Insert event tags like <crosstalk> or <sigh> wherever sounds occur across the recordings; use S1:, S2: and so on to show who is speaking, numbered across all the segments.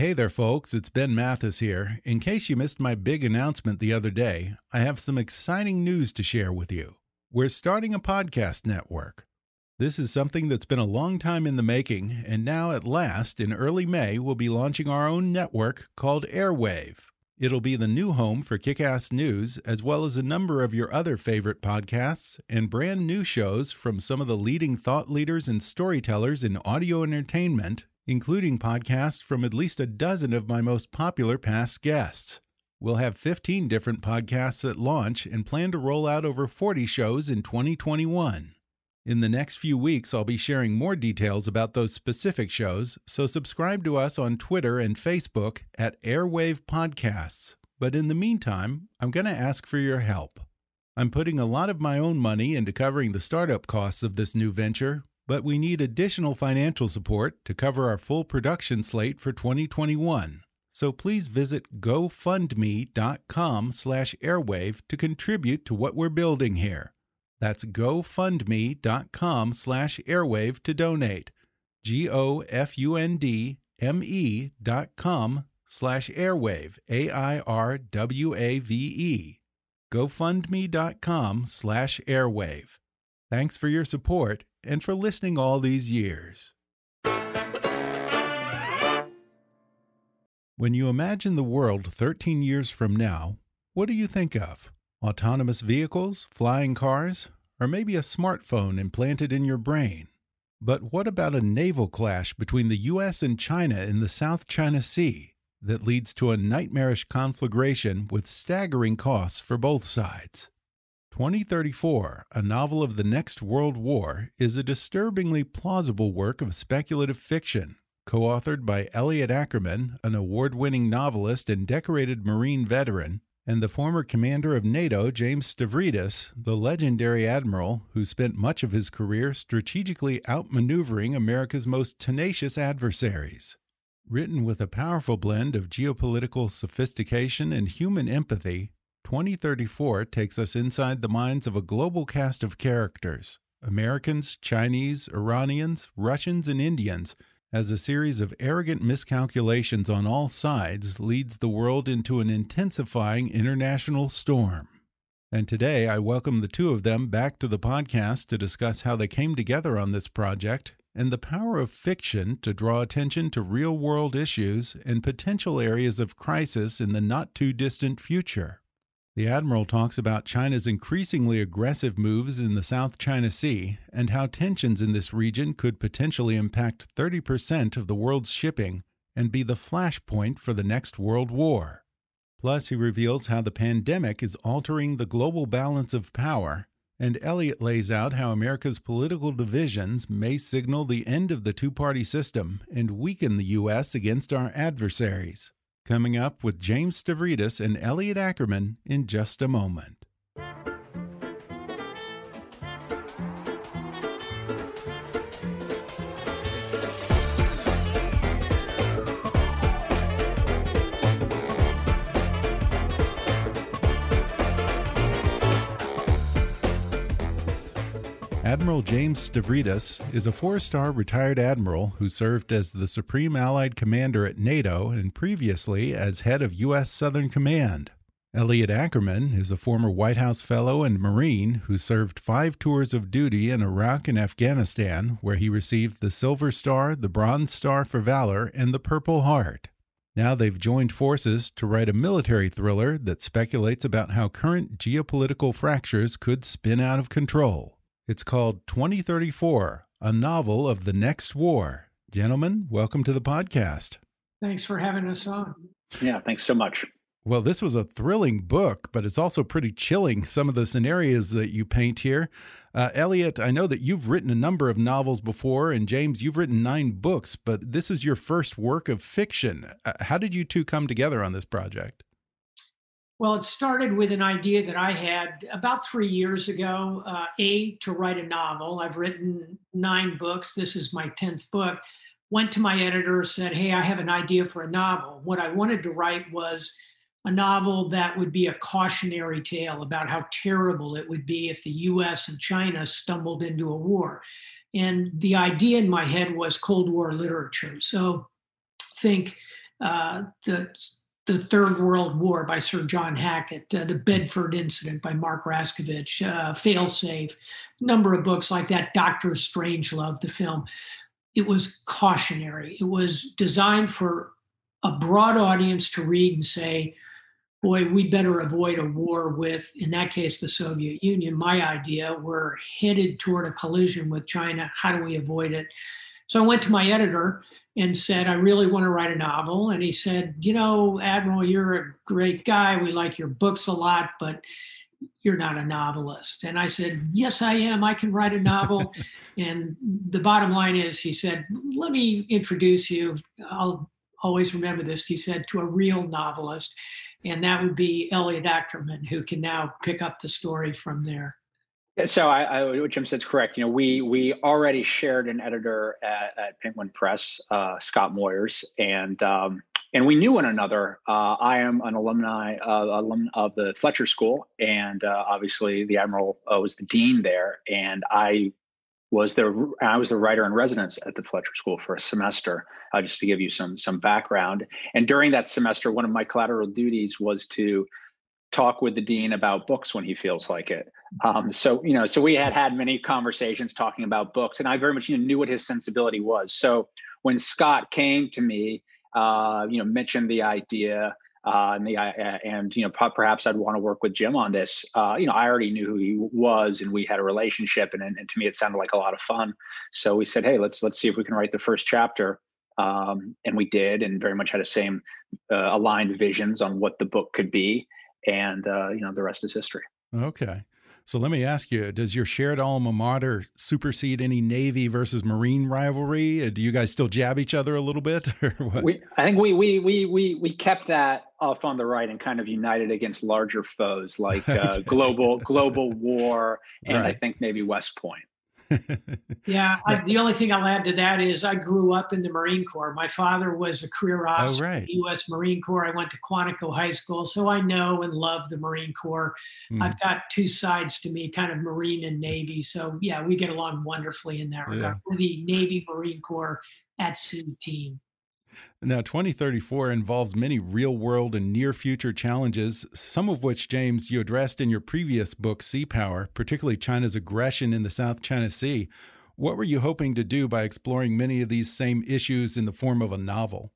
S1: Hey there, folks. It's Ben Mathis here. In case you missed my big announcement the other day, I have some exciting news to share with you. We're starting a podcast network. This is something that's been a long time in the making, and now at last, in early May, we'll be launching our own network called Airwave. It'll be the new home for Kickass News, as well as a number of your other favorite podcasts and brand new shows from some of the leading thought leaders and storytellers in audio entertainment including podcasts from at least a dozen of my most popular past guests. We'll have 15 different podcasts at launch and plan to roll out over 40 shows in 2021. In the next few weeks, I'll be sharing more details about those specific shows, so subscribe to us on Twitter and Facebook at Airwave Podcasts. But in the meantime, I'm going to ask for your help. I'm putting a lot of my own money into covering the startup costs of this new venture, but we need additional financial support to cover our full production slate for 2021. So please visit gofundme.com/airwave to contribute to what we're building here. That's gofundme.com/airwave to donate. G O F U N D M E dot com slash airwave A I R W A V E. GoFundMe.com slash airwave. Thanks for your support and for listening all these years. When you imagine the world 13 years from now, what do you think of? Autonomous vehicles, flying cars, or maybe a smartphone implanted in your brain? But what about a naval clash between the US and China in the South China Sea that leads to a nightmarish conflagration with staggering costs for both sides? 2034, A Novel of the Next World War, is a disturbingly plausible work of speculative fiction, co authored by Elliott Ackerman, an award winning novelist and decorated Marine veteran, and the former commander of NATO, James Stavridis, the legendary admiral who spent much of his career strategically outmaneuvering America's most tenacious adversaries. Written with a powerful blend of geopolitical sophistication and human empathy, 2034 takes us inside the minds of a global cast of characters Americans, Chinese, Iranians, Russians, and Indians as a series of arrogant miscalculations on all sides leads the world into an intensifying international storm. And today I welcome the two of them back to the podcast to discuss how they came together on this project and the power of fiction to draw attention to real world issues and potential areas of crisis in the not too distant future. The Admiral talks about China's increasingly aggressive moves in the South China Sea and how tensions in this region could potentially impact 30% of the world's shipping and be the flashpoint for the next world war. Plus, he reveals how the pandemic is altering the global balance of power, and Elliott lays out how America's political divisions may signal the end of the two party system and weaken the U.S. against our adversaries coming up with James Stavridis and Elliott Ackerman in just a moment. Admiral James Stavridis is a four star retired admiral who served as the Supreme Allied Commander at NATO and previously as head of U.S. Southern Command. Elliott Ackerman is a former White House Fellow and Marine who served five tours of duty in Iraq and Afghanistan, where he received the Silver Star, the Bronze Star for Valor, and the Purple Heart. Now they've joined forces to write a military thriller that speculates about how current geopolitical fractures could spin out of control. It's called 2034, a novel of the next war. Gentlemen, welcome to the podcast.
S2: Thanks for having us on.
S3: Yeah, thanks so much.
S1: Well, this was a thrilling book, but it's also pretty chilling, some of the scenarios that you paint here. Uh, Elliott, I know that you've written a number of novels before, and James, you've written nine books, but this is your first work of fiction. Uh, how did you two come together on this project?
S2: Well, it started with an idea that I had about three years ago. Uh, a, to write a novel. I've written nine books. This is my 10th book. Went to my editor, said, Hey, I have an idea for a novel. What I wanted to write was a novel that would be a cautionary tale about how terrible it would be if the US and China stumbled into a war. And the idea in my head was Cold War literature. So think uh, the the Third World War by Sir John Hackett, uh, The Bedford Incident by Mark Rascovich, uh, Failsafe, number of books like that, Doctor Strangelove, the film. It was cautionary. It was designed for a broad audience to read and say, boy, we better avoid a war with, in that case, the Soviet Union. My idea, we're headed toward a collision with China. How do we avoid it? So I went to my editor and said, I really want to write a novel. And he said, You know, Admiral, you're a great guy. We like your books a lot, but you're not a novelist. And I said, Yes, I am. I can write a novel. <laughs> and the bottom line is, he said, Let me introduce you. I'll always remember this. He said, to a real novelist and that would be Elliott Ackerman, who can now pick up the story from there.
S3: So I, I, what Jim said is correct. You know, we we already shared an editor at, at Penguin Press, uh, Scott Moyers, and um, and we knew one another. Uh, I am an alumni uh, alum of the Fletcher School, and uh, obviously the Admiral uh, was the dean there, and I was the I was the writer in residence at the Fletcher School for a semester, uh, just to give you some some background. And during that semester, one of my collateral duties was to talk with the dean about books when he feels like it. Um, so you know, so we had had many conversations talking about books, and I very much you know, knew what his sensibility was. So when Scott came to me, uh, you know, mentioned the idea uh, and the uh, and you know perhaps I'd want to work with Jim on this. Uh, you know, I already knew who he was, and we had a relationship, and, and to me it sounded like a lot of fun. So we said, hey, let's let's see if we can write the first chapter, um, and we did, and very much had the same uh, aligned visions on what the book could be, and uh, you know the rest is history.
S1: Okay. So let me ask you: Does your shared alma mater supersede any Navy versus Marine rivalry? Uh, do you guys still jab each other a little bit, <laughs> or what?
S3: We, I think we we we we we kept that off on the right and kind of united against larger foes like <laughs> uh, global global war and right. I think maybe West Point
S2: yeah, I, the only thing I'll add to that is I grew up in the Marine Corps. My father was a career oh, officer oh, right. in the U.S. Marine Corps. I went to Quantico High School, so I know and love the Marine Corps. Mm. I've got two sides to me, kind of Marine and Navy. So yeah, we get along wonderfully in that regard. Yeah. We're the Navy Marine Corps at sea team.
S1: Now, 2034 involves many real world and near future challenges, some of which, James, you addressed in your previous book, Sea Power, particularly China's aggression in the South China Sea. What were you hoping to do by exploring many of these same issues in the form of a novel?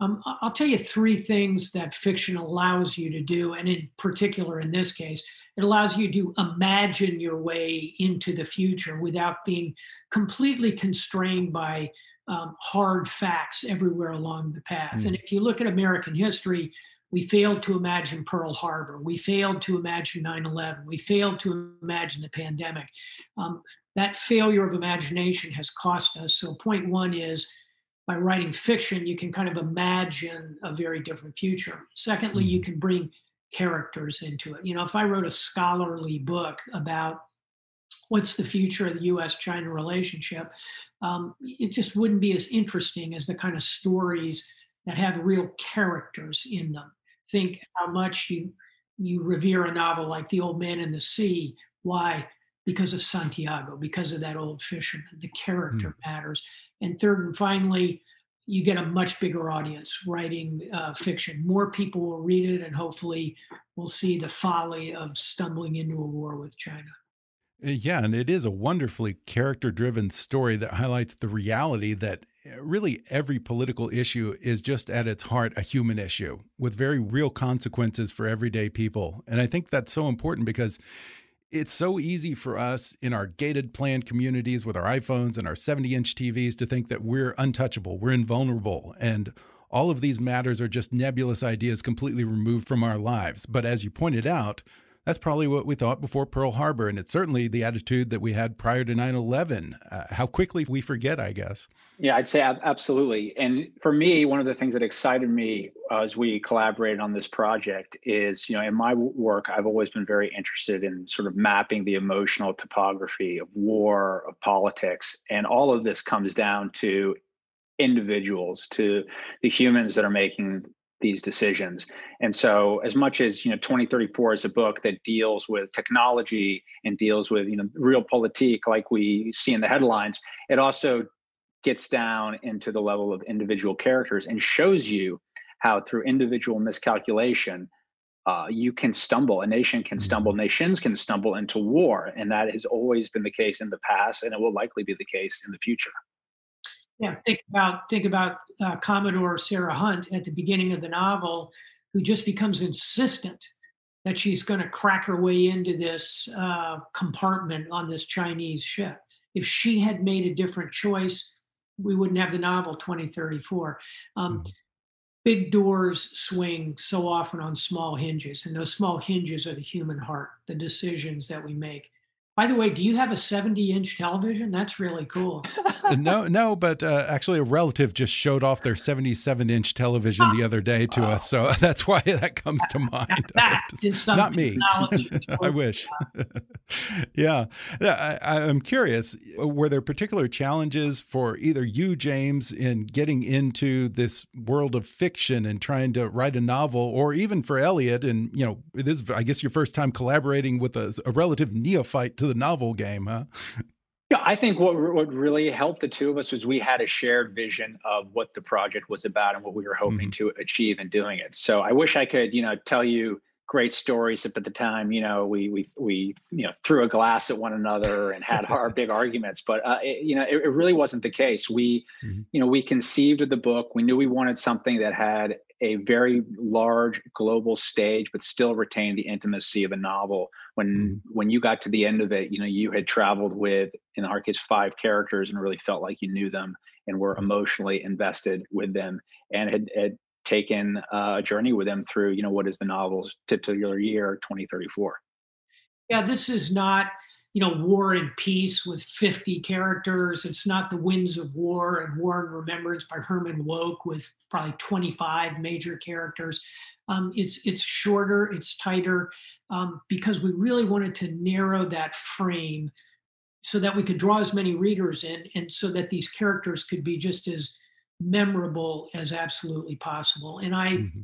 S2: Um, I'll tell you three things that fiction allows you to do, and in particular, in this case, it allows you to imagine your way into the future without being completely constrained by um, hard facts everywhere along the path. Mm. And if you look at American history, we failed to imagine Pearl Harbor. We failed to imagine 9 11. We failed to imagine the pandemic. Um, that failure of imagination has cost us. So, point one is by writing fiction, you can kind of imagine a very different future. Secondly, you can bring characters into it. You know, if I wrote a scholarly book about what's the future of the US China relationship, um, it just wouldn't be as interesting as the kind of stories that have real characters in them. Think how much you you revere a novel like The Old Man and the Sea. Why? Because of Santiago, because of that old fisherman. The character mm. matters. And third and finally, you get a much bigger audience writing uh, fiction. More people will read it, and hopefully, we'll see the folly of stumbling into a war with China.
S1: Yeah, and it is a wonderfully character driven story that highlights the reality that uh, really every political issue is just at its heart a human issue with very real consequences for everyday people. And I think that's so important because it's so easy for us in our gated planned communities with our iPhones and our 70 inch TVs to think that we're untouchable, we're invulnerable. And all of these matters are just nebulous ideas completely removed from our lives. But as you pointed out, that's probably what we thought before Pearl Harbor. And it's certainly the attitude that we had prior to 9 11. Uh, how quickly we forget, I guess.
S3: Yeah, I'd say absolutely. And for me, one of the things that excited me uh, as we collaborated on this project is, you know, in my work, I've always been very interested in sort of mapping the emotional topography of war, of politics. And all of this comes down to individuals to the humans that are making these decisions. And so as much as, you know, 2034 is a book that deals with technology and deals with, you know, realpolitik like we see in the headlines, it also gets down into the level of individual characters and shows you how through individual miscalculation uh, you can stumble a nation can stumble mm-hmm. nations can stumble into war and that has always been the case in the past and it will likely be the case in the future
S2: yeah, think about think about uh, Commodore Sarah Hunt at the beginning of the novel, who just becomes insistent that she's going to crack her way into this uh, compartment on this Chinese ship. If she had made a different choice, we wouldn't have the novel 2034. Um, mm-hmm. Big doors swing so often on small hinges, and those small hinges are the human heart, the decisions that we make. By the way, do you have a 70 inch television? That's really cool.
S1: no, no, but uh, actually, a relative just showed off their 77 inch television the other day to us. So <laughs> that's why that comes to mind.
S2: that is Not me. <laughs>
S1: I wish. <laughs> yeah. yeah I, I'm curious were there particular challenges for either you, James, in getting into this world of fiction and trying to write a novel, or even for Elliott? And, you know, this is, I guess, your first time collaborating with a, a relative neophyte to the novel game, huh?
S3: Yeah, I think what what really helped the two of us was we had a shared vision of what the project was about and what we were hoping mm-hmm. to achieve in doing it. So I wish I could, you know, tell you great stories. But at the time, you know, we we we you know threw a glass at one another and had our <laughs> big arguments. But uh, it, you know, it, it, really wasn't the case. We, mm-hmm. you know, we conceived of the book. We knew we wanted something that had a very large global stage, but still retain the intimacy of a novel. When mm-hmm. when you got to the end of it, you know you had traveled with, in our case, five characters, and really felt like you knew them and were mm-hmm. emotionally invested with them, and had, had taken uh, a journey with them through, you know, what is the novel's titular year, 2034.
S2: Yeah, this is not you know, War and Peace with 50 characters. It's not The Winds of War and War and Remembrance by Herman Wouk with probably 25 major characters. Um, it's it's shorter, it's tighter, um, because we really wanted to narrow that frame so that we could draw as many readers in, and so that these characters could be just as memorable as absolutely possible. And I mm-hmm.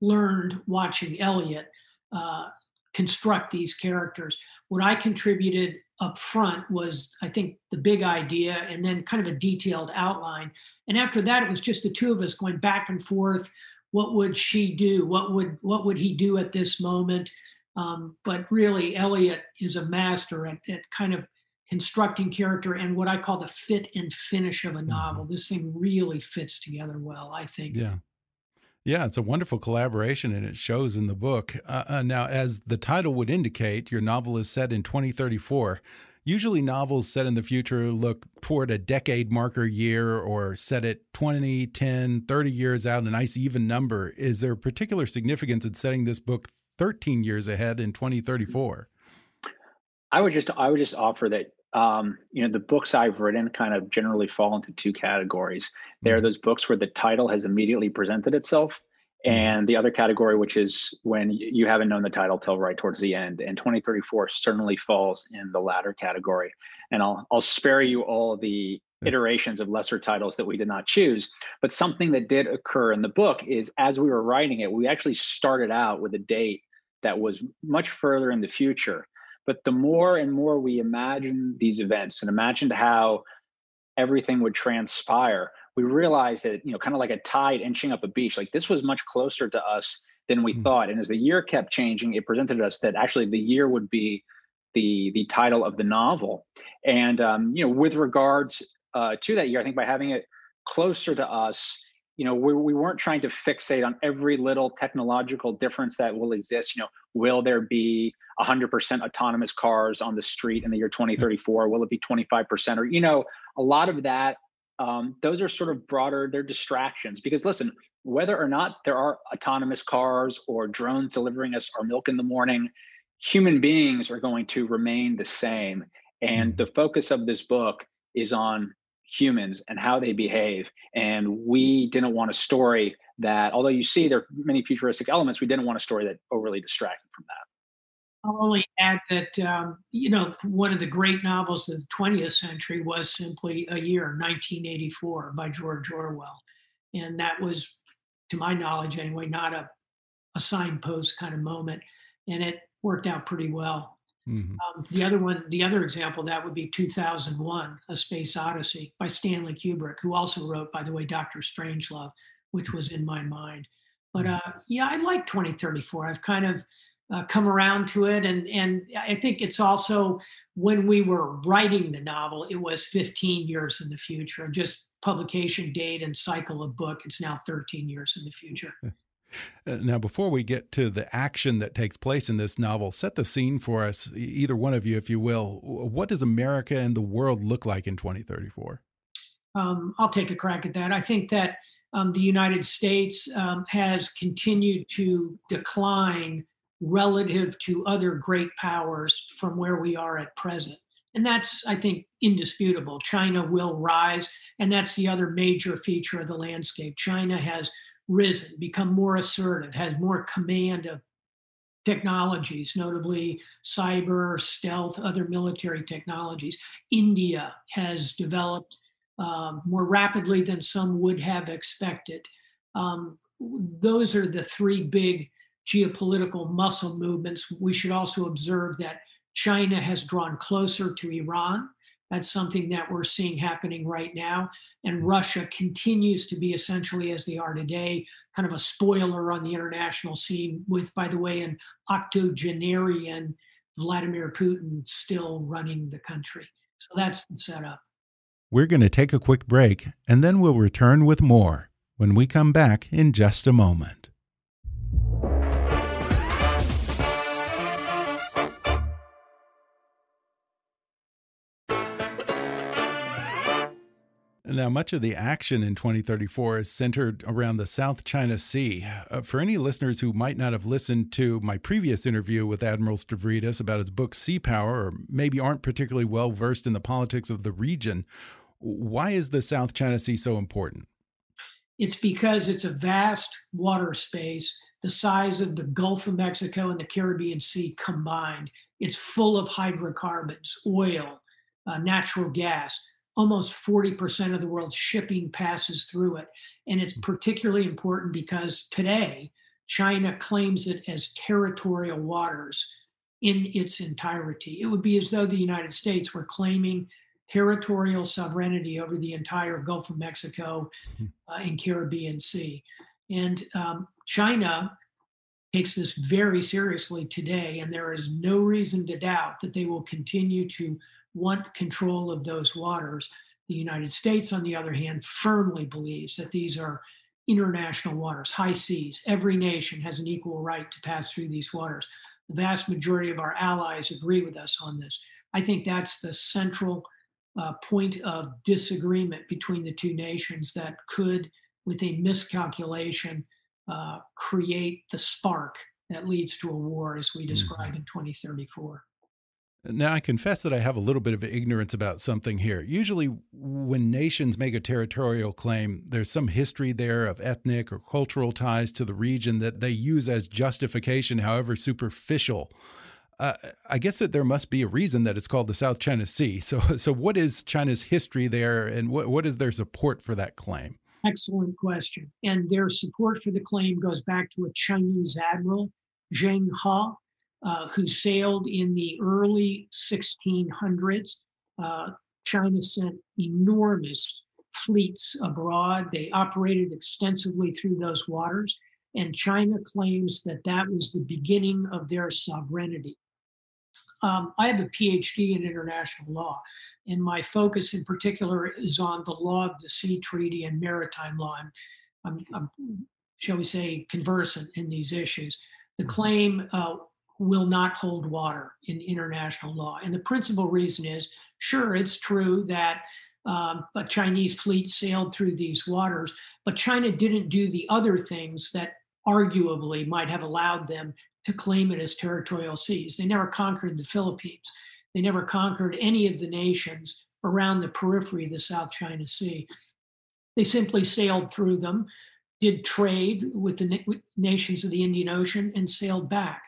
S2: learned watching Elliott uh, construct these characters. What I contributed up front was, I think, the big idea and then kind of a detailed outline. And after that, it was just the two of us going back and forth. What would she do? What would what would he do at this moment? Um, but really, Elliott is a master at, at kind of constructing character and what I call the fit and finish of a novel. Mm-hmm. This thing really fits together well, I think.
S1: Yeah. Yeah, it's a wonderful collaboration, and it shows in the book. Uh, uh, now, as the title would indicate, your novel is set in 2034. Usually, novels set in the future look toward a decade marker year or set at 20, 10, 30 years out, a nice even number. Is there particular significance in setting this book 13 years ahead in 2034?
S3: I would just I would just offer that um, you know the books I've written kind of generally fall into two categories. There are mm-hmm. those books where the title has immediately presented itself, mm-hmm. and the other category, which is when you haven't known the title till right towards the end. And 2034 certainly falls in the latter category. And I'll I'll spare you all the iterations of lesser titles that we did not choose. But something that did occur in the book is as we were writing it, we actually started out with a date that was much further in the future but the more and more we imagine these events and imagined how everything would transpire, we realized that, you know, kind of like a tide inching up a beach, like this was much closer to us than we mm-hmm. thought. And as the year kept changing, it presented us that actually the year would be the the title of the novel. And um, you know, with regards uh, to that year, I think by having it closer to us, you know, we, we weren't trying to fixate on every little technological difference that will exist. You know, will there be 100% autonomous cars on the street in the year 2034? Will it be 25%? Or, you know, a lot of that um, those are sort of broader, they're distractions. Because listen, whether or not there are autonomous cars or drones delivering us our milk in the morning, human beings are going to remain the same. And mm-hmm. the focus of this book is on humans and how they behave. And we didn't want a story that, although you see there are many futuristic elements, we didn't want a story that overly distracted from that.
S2: I'll only add that, um, you know, one of the great novels of the 20th century was simply A Year, 1984, by George Orwell. And that was, to my knowledge anyway, not a, a signpost kind of moment. And it worked out pretty well. Mm-hmm. Um, the other one, the other example that would be 2001, A Space Odyssey by Stanley Kubrick, who also wrote, by the way, Doctor Strangelove, which was in my mind. But mm-hmm. uh, yeah, I like 2034. I've kind of uh, come around to it. And, and I think it's also when we were writing the novel, it was 15 years in the future. Just publication date and cycle of book, it's now 13 years in the future. <laughs>
S1: Uh, now, before we get to the action that takes place in this novel, set the scene for us, either one of you, if you will. What does America and the world look like in 2034?
S2: Um, I'll take a crack at that. I think that um, the United States um, has continued to decline relative to other great powers from where we are at present. And that's, I think, indisputable. China will rise, and that's the other major feature of the landscape. China has risen, become more assertive, has more command of technologies, notably cyber, stealth, other military technologies. India has developed um, more rapidly than some would have expected. Um, those are the three big geopolitical muscle movements, we should also observe that China has drawn closer to Iran. That's something that we're seeing happening right now. And mm-hmm. Russia continues to be essentially, as they are today, kind of a spoiler on the international scene, with, by the way, an octogenarian Vladimir Putin still running the country. So that's the setup.
S1: We're going to take a quick break and then we'll return with more when we come back in just a moment. Now, much of the action in 2034 is centered around the South China Sea. Uh, for any listeners who might not have listened to my previous interview with Admiral Stavridis about his book Sea Power, or maybe aren't particularly well versed in the politics of the region, why is the South China Sea so important?
S2: It's because it's a vast water space the size of the Gulf of Mexico and the Caribbean Sea combined. It's full of hydrocarbons, oil, uh, natural gas almost 40% of the world's shipping passes through it. And it's particularly important because today, China claims it as territorial waters in its entirety. It would be as though the United States were claiming territorial sovereignty over the entire Gulf of Mexico hmm. uh, and Caribbean Sea. And um, China takes this very seriously today, and there is no reason to doubt that they will continue to want control of those waters. The United States, on the other hand, firmly believes that these are international waters, high seas. Every nation has an equal right to pass through these waters. The vast majority of our allies agree with us on this. I think that's the central uh, point of disagreement between the two nations that could, with a miscalculation, uh, create the spark that leads to a war as we describe mm-hmm. in 2034.
S1: Now, I confess that I have a little bit of ignorance about something here. Usually, when nations make a territorial claim, there's some history there of ethnic or cultural ties to the region that they use as justification, however superficial. Uh, I guess that there must be a reason that it's called the South China Sea. <laughs> So, so what is China's history there, and what, what is their support for that claim?
S2: Excellent question. And their support for the claim goes back to a Chinese admiral, Zheng He, uh, who sailed in the early 1600s. Uh, China sent enormous fleets abroad. They operated extensively through those waters. And China claims that that was the beginning of their sovereignty. Um, I have a PhD in international law, and my focus in particular is on the law of the sea treaty and maritime law. I'm, I'm, I'm shall we say, conversant in these issues. The mm-hmm. claim uh, will not hold water in international law. And the principal reason is sure, it's true that um, a Chinese fleet sailed through these waters, but China didn't do the other things that arguably might have allowed them to claim it as territorial seas. They never conquered the Philippines. They never conquered any of the nations around the periphery of the South China Sea. They simply sailed through them, did trade with the na- nations of the Indian Ocean, and sailed back.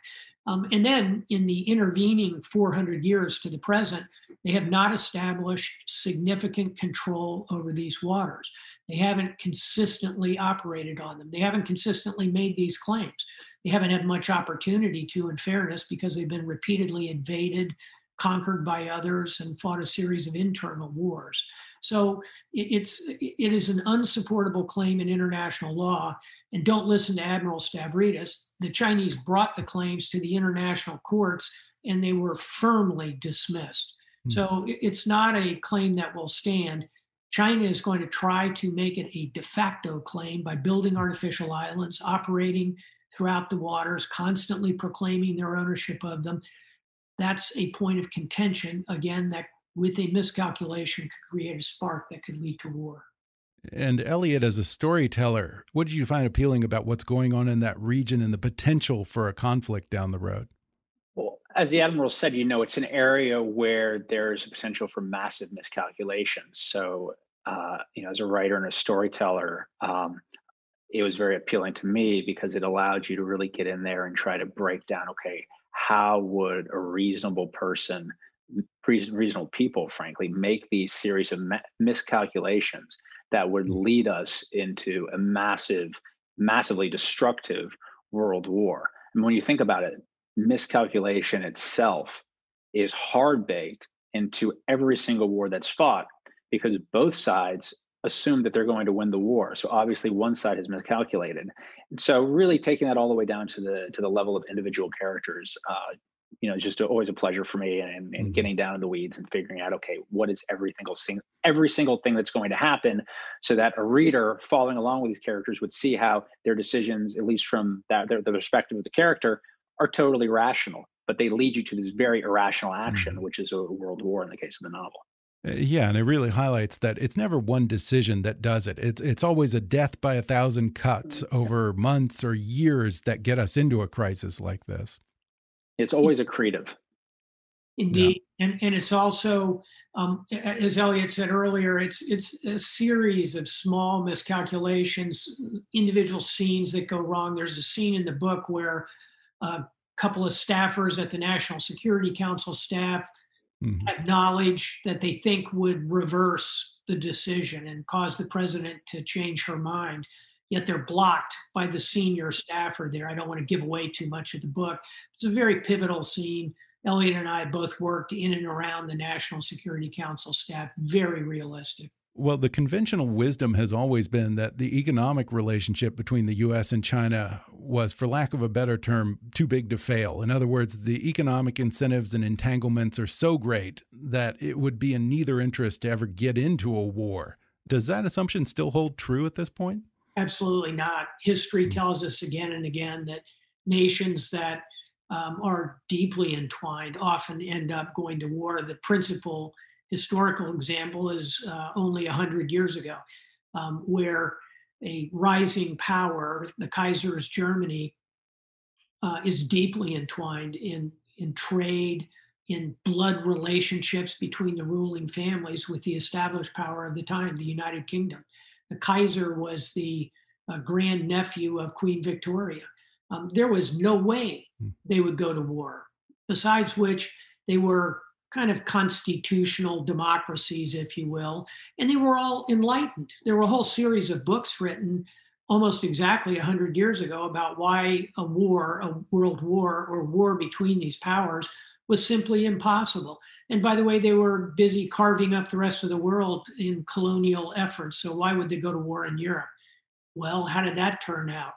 S2: Um, and then in the intervening 400 years to the present, they have not established significant control over these waters. They haven't consistently operated on them. They haven't consistently made these claims. They haven't had much opportunity to, in fairness, because they've been repeatedly invaded, conquered by others, and fought a series of internal wars. So it's it is an unsupportable claim in international law. And don't listen to Admiral Stavridis. The Chinese brought the claims to the international courts, and they were firmly dismissed. Mm-hmm. So it's not a claim that will stand. China is going to try to make it a de facto claim by building artificial islands, operating throughout the waters, constantly proclaiming their ownership of them. That's a point of contention, again, that with a miscalculation could create a spark that could lead to war.
S1: And Elliott, as a storyteller, what did you find appealing about what's going on in that region and the potential for a conflict down the road?
S3: Well, as the admiral said, you know, it's an area where there's a potential for massive miscalculations. So, uh, you know, as a writer and a storyteller, um, it was very appealing to me because it allowed you to really get in there and try to break down. Okay, how would a reasonable person reasonable people, frankly, make these series of miscalculations that would mm-hmm. lead us into a massive, massively destructive world war. And when you think about it, miscalculation itself is hard baked into every single war that's fought because both sides assume that they're going to win the war. So obviously one side has miscalculated. And so really taking that all the way down to the to the level of individual characters, uh, you know, it's just always a pleasure for me and, and mm-hmm. getting down in the weeds and figuring out, okay, what is every single thing, every single thing that's going to happen so that a reader following along with these characters would see how their decisions, at least from that, their, the perspective of the character, are totally rational, but they lead you to this very irrational action, mm-hmm. which is a world war in the case of the novel.
S1: Uh, yeah, and it really highlights that it's never one decision that does it. It's it's always a death by a thousand cuts over months or years that get us into a crisis like this.
S3: It's always accretive.
S2: Indeed, yeah. and and it's also, um, as Elliott said earlier, it's it's a series of small miscalculations, individual scenes that go wrong. There's a scene in the book where a couple of staffers at the National Security Council staff mm-hmm. have knowledge that they think would reverse the decision and cause the president to change her mind yet they're blocked by the senior staffer there. I don't want to give away too much of the book. It's a very pivotal scene. Elliott and I both worked in and around the National Security Council staff, very realistic.
S1: Well, the conventional wisdom has always been that the economic relationship between the U.S. and China was, for lack of a better term, too big to fail. In other words, the economic incentives and entanglements are so great that it would be in neither interest to ever get into a war. Does that assumption still hold true at this point?
S2: Absolutely not. History mm. tells us again and again that nations that um, are deeply entwined often end up going to war. The principal historical example is uh, only 100 years ago, um, where a rising power, the Kaiser's Germany, uh, is deeply entwined in, in trade, in blood relationships between the ruling families with the established power of the time, the United Kingdom. The Kaiser was the uh, grandnephew of Queen Victoria. Um, there was no way hmm. they would go to war. Besides which, they were kind of constitutional democracies, if you will, and they were all enlightened. There were a whole series of books written almost exactly 100 years ago about why a war, a world war, or war between these powers was simply impossible. And by the way, they were busy carving up the rest of the world in colonial efforts. So why would they go to war in Europe? Well, how did that turn out?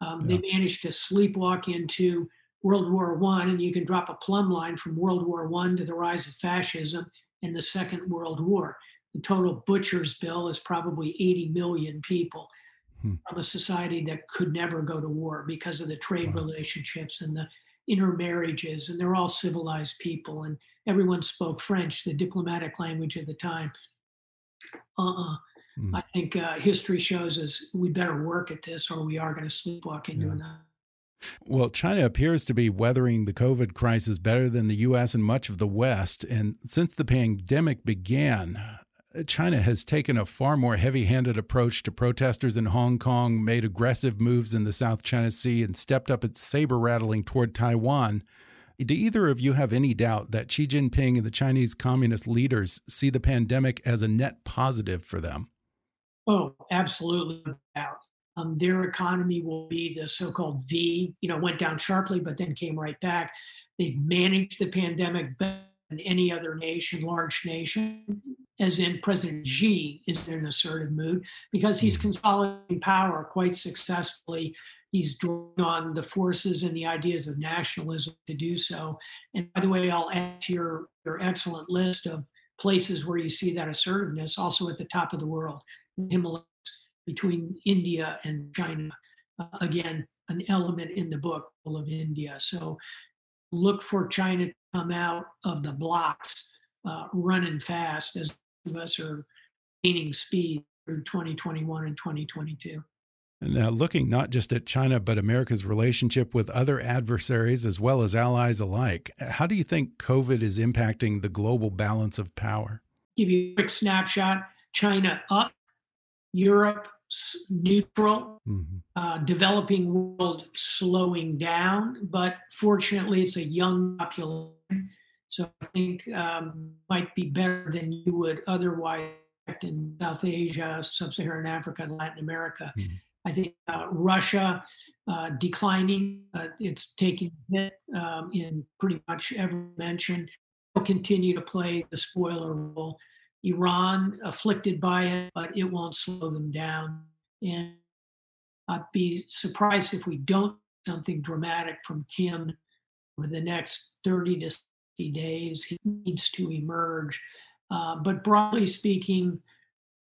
S2: Um, yeah. They managed to sleepwalk into World War One, and you can drop a plumb line from World War One to the rise of fascism and the Second World War. The total butcher's bill is probably 80 million people hmm. from a society that could never go to war because of the trade wow. relationships and the intermarriages, and they're all civilized people, and everyone spoke French, the diplomatic language of the time. uh-uh. Mm. I think uh, history shows us we better work at this or we are going to sleepwalk into yeah. another.
S1: Well, China appears to be weathering the COVID crisis better than the U.S. and much of the West. And since the pandemic began, China has taken a far more heavy handed approach to protesters in Hong Kong, made aggressive moves in the South China Sea, and stepped up its saber rattling toward Taiwan. Do either of you have any doubt that Xi Jinping and the Chinese communist leaders see the pandemic as a net positive for them?
S2: Oh, absolutely. Um, their economy will be the so-called V. You know, went down sharply, but then came right back. They've managed the pandemic better than any other nation, large nation as in President Xi is in an assertive mood because he's mm-hmm. consolidating power quite successfully. He's drawing on the forces and the ideas of nationalism to do so. And by the way, I'll add to your, your excellent list of places where you see that assertiveness also at the top of the world, Himalayas, between India and China. Uh, again, an element in the book of India. So look for China to come out of the blocks uh, running fast as us are gaining speed through 2021 and 2022.
S1: Now, looking not just at China, but America's relationship with other adversaries as well as allies alike, how do you think COVID is impacting the global balance of power?
S2: Give you a quick snapshot China up, Europe neutral, mm -hmm. uh, developing world slowing down, but fortunately, it's a young population so I think um, might be better than you would otherwise in South Asia, Sub-Saharan Africa, and Latin America. Mm-hmm. I think uh, Russia uh, declining. Uh, it's taking hit um, in pretty much every mention. Will continue to play the spoiler role. Iran afflicted by it, but it won't slow them down. And I'd be surprised if we don't something dramatic from Kim over the next 30 to 60 days. He needs to emerge. Uh, but broadly speaking,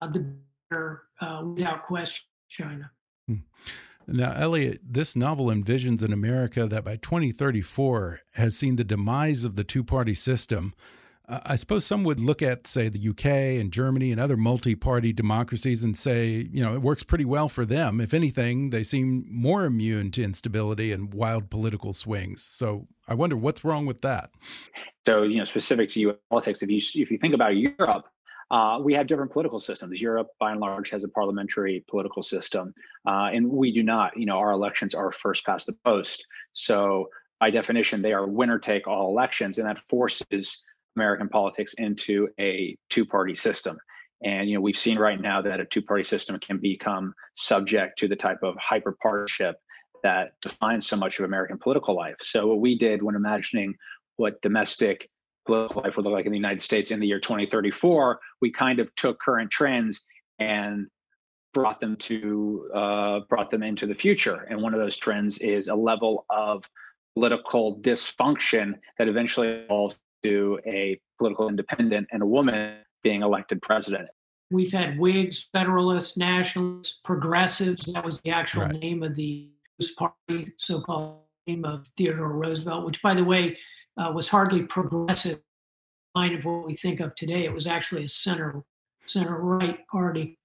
S2: uh, the better, uh, without question, China. Hmm.
S1: Now, Elliott, this novel envisions an America that by 2034 has seen the demise of the two party system I suppose some would look at, say, the UK and Germany and other multi party democracies and say, you know, it works pretty well for them. If anything, they seem more immune to instability and wild political swings. So I wonder what's wrong with that.
S3: So, you know, specific to U.S. politics, if you, if you think about Europe, uh, we have different political systems. Europe, by and large, has a parliamentary political system, uh, and we do not. You know, our elections are first past the post. So, by definition, they are winner take all elections, and that forces American politics into a two-party system. And you know, we've seen right now that a two-party system can become subject to the type of hyper partisanship that defines so much of American political life. So what we did when imagining what domestic political life would look like in the United States in the year 2034, we kind of took current trends and brought them to uh, brought them into the future. And one of those trends is a level of political dysfunction that eventually evolves to a political independent and a woman being elected president.
S2: We've had Whigs, Federalists, Nationalists, Progressives. That was the actual right. name of the party, so called name of Theodore Roosevelt, which, by the way, uh, was hardly progressive line of what we think of today. It was actually a center center right party.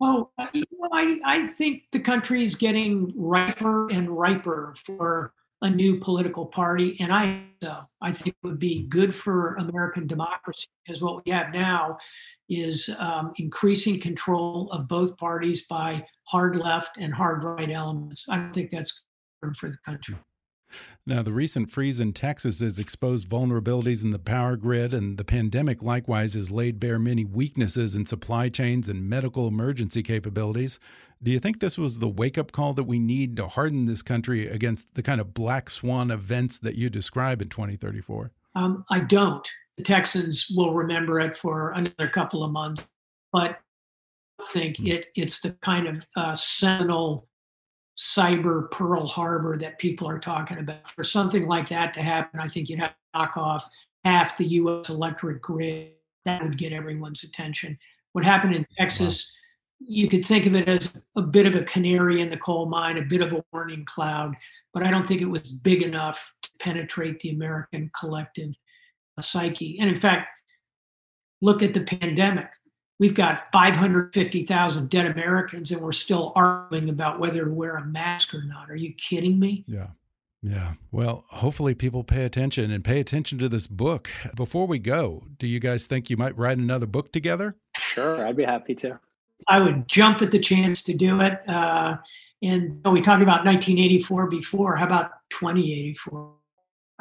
S2: Well, I, I think the country is getting riper and riper for a new political party. And I so I think it would be good for American democracy because what we have now is um, increasing control of both parties by hard left and hard right elements. I don't think that's good for the country.
S1: Now, the recent freeze in Texas has exposed vulnerabilities in the power grid, and the pandemic likewise has laid bare many weaknesses in supply chains and medical emergency capabilities. Do you think this was the wake up call that we need to harden this country against the kind of black swan events that you describe in 2034?
S2: Um, I don't. The Texans will remember it for another couple of months, but I think hmm. it, it's the kind of uh, seminal cyber Pearl Harbor that people are talking about. For something like that to happen, I think you'd have to knock off half the US electric grid. That would get everyone's attention. What happened in Texas, you could think of it as a bit of a canary in the coal mine, a bit of a warning cloud, but I don't think it was big enough to penetrate the American collective psyche. And in fact, look at the pandemic. We've got 550,000 dead Americans and we're still arguing about whether to wear a mask or not. Are you kidding me?
S1: Yeah. Yeah. Well, hopefully people pay attention and pay attention to this book. Before we go, do you guys think you might write another book together?
S3: Sure, I'd be happy to.
S2: I would jump at the chance to do it. Uh, and we talked about 1984 before. How about 2084?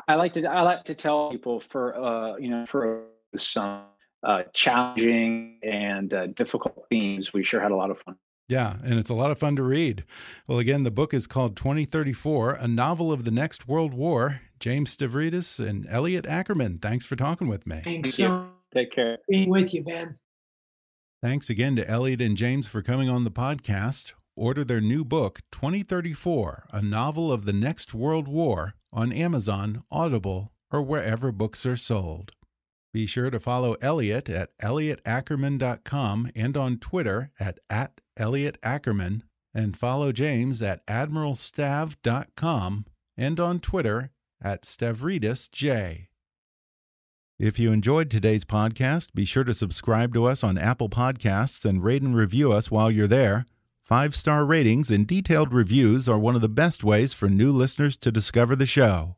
S3: I like to I like to tell people for uh, you know for some uh, challenging and uh, difficult themes, we sure had a lot of fun.
S1: Yeah, and it's a lot of fun to read. Well, again, the book is called 2034, a novel of the next world war. James Stavridis and Elliott Ackerman, thanks for talking with me.
S2: Thanks Thank so
S3: Take care.
S2: Being with you, Ben.
S1: Thanks again to Elliott and James for coming on the podcast. Order their new book, 2034, a novel of the next world war, on Amazon, Audible, or wherever books are sold. Be sure to follow Elliott at elliottackerman.com and on Twitter at, at elliottackerman, and follow James at admiralstav.com and on Twitter at stavridisj. If you enjoyed today's podcast, be sure to subscribe to us on Apple Podcasts and rate and review us while you're there. Five star ratings and detailed reviews are one of the best ways for new listeners to discover the show.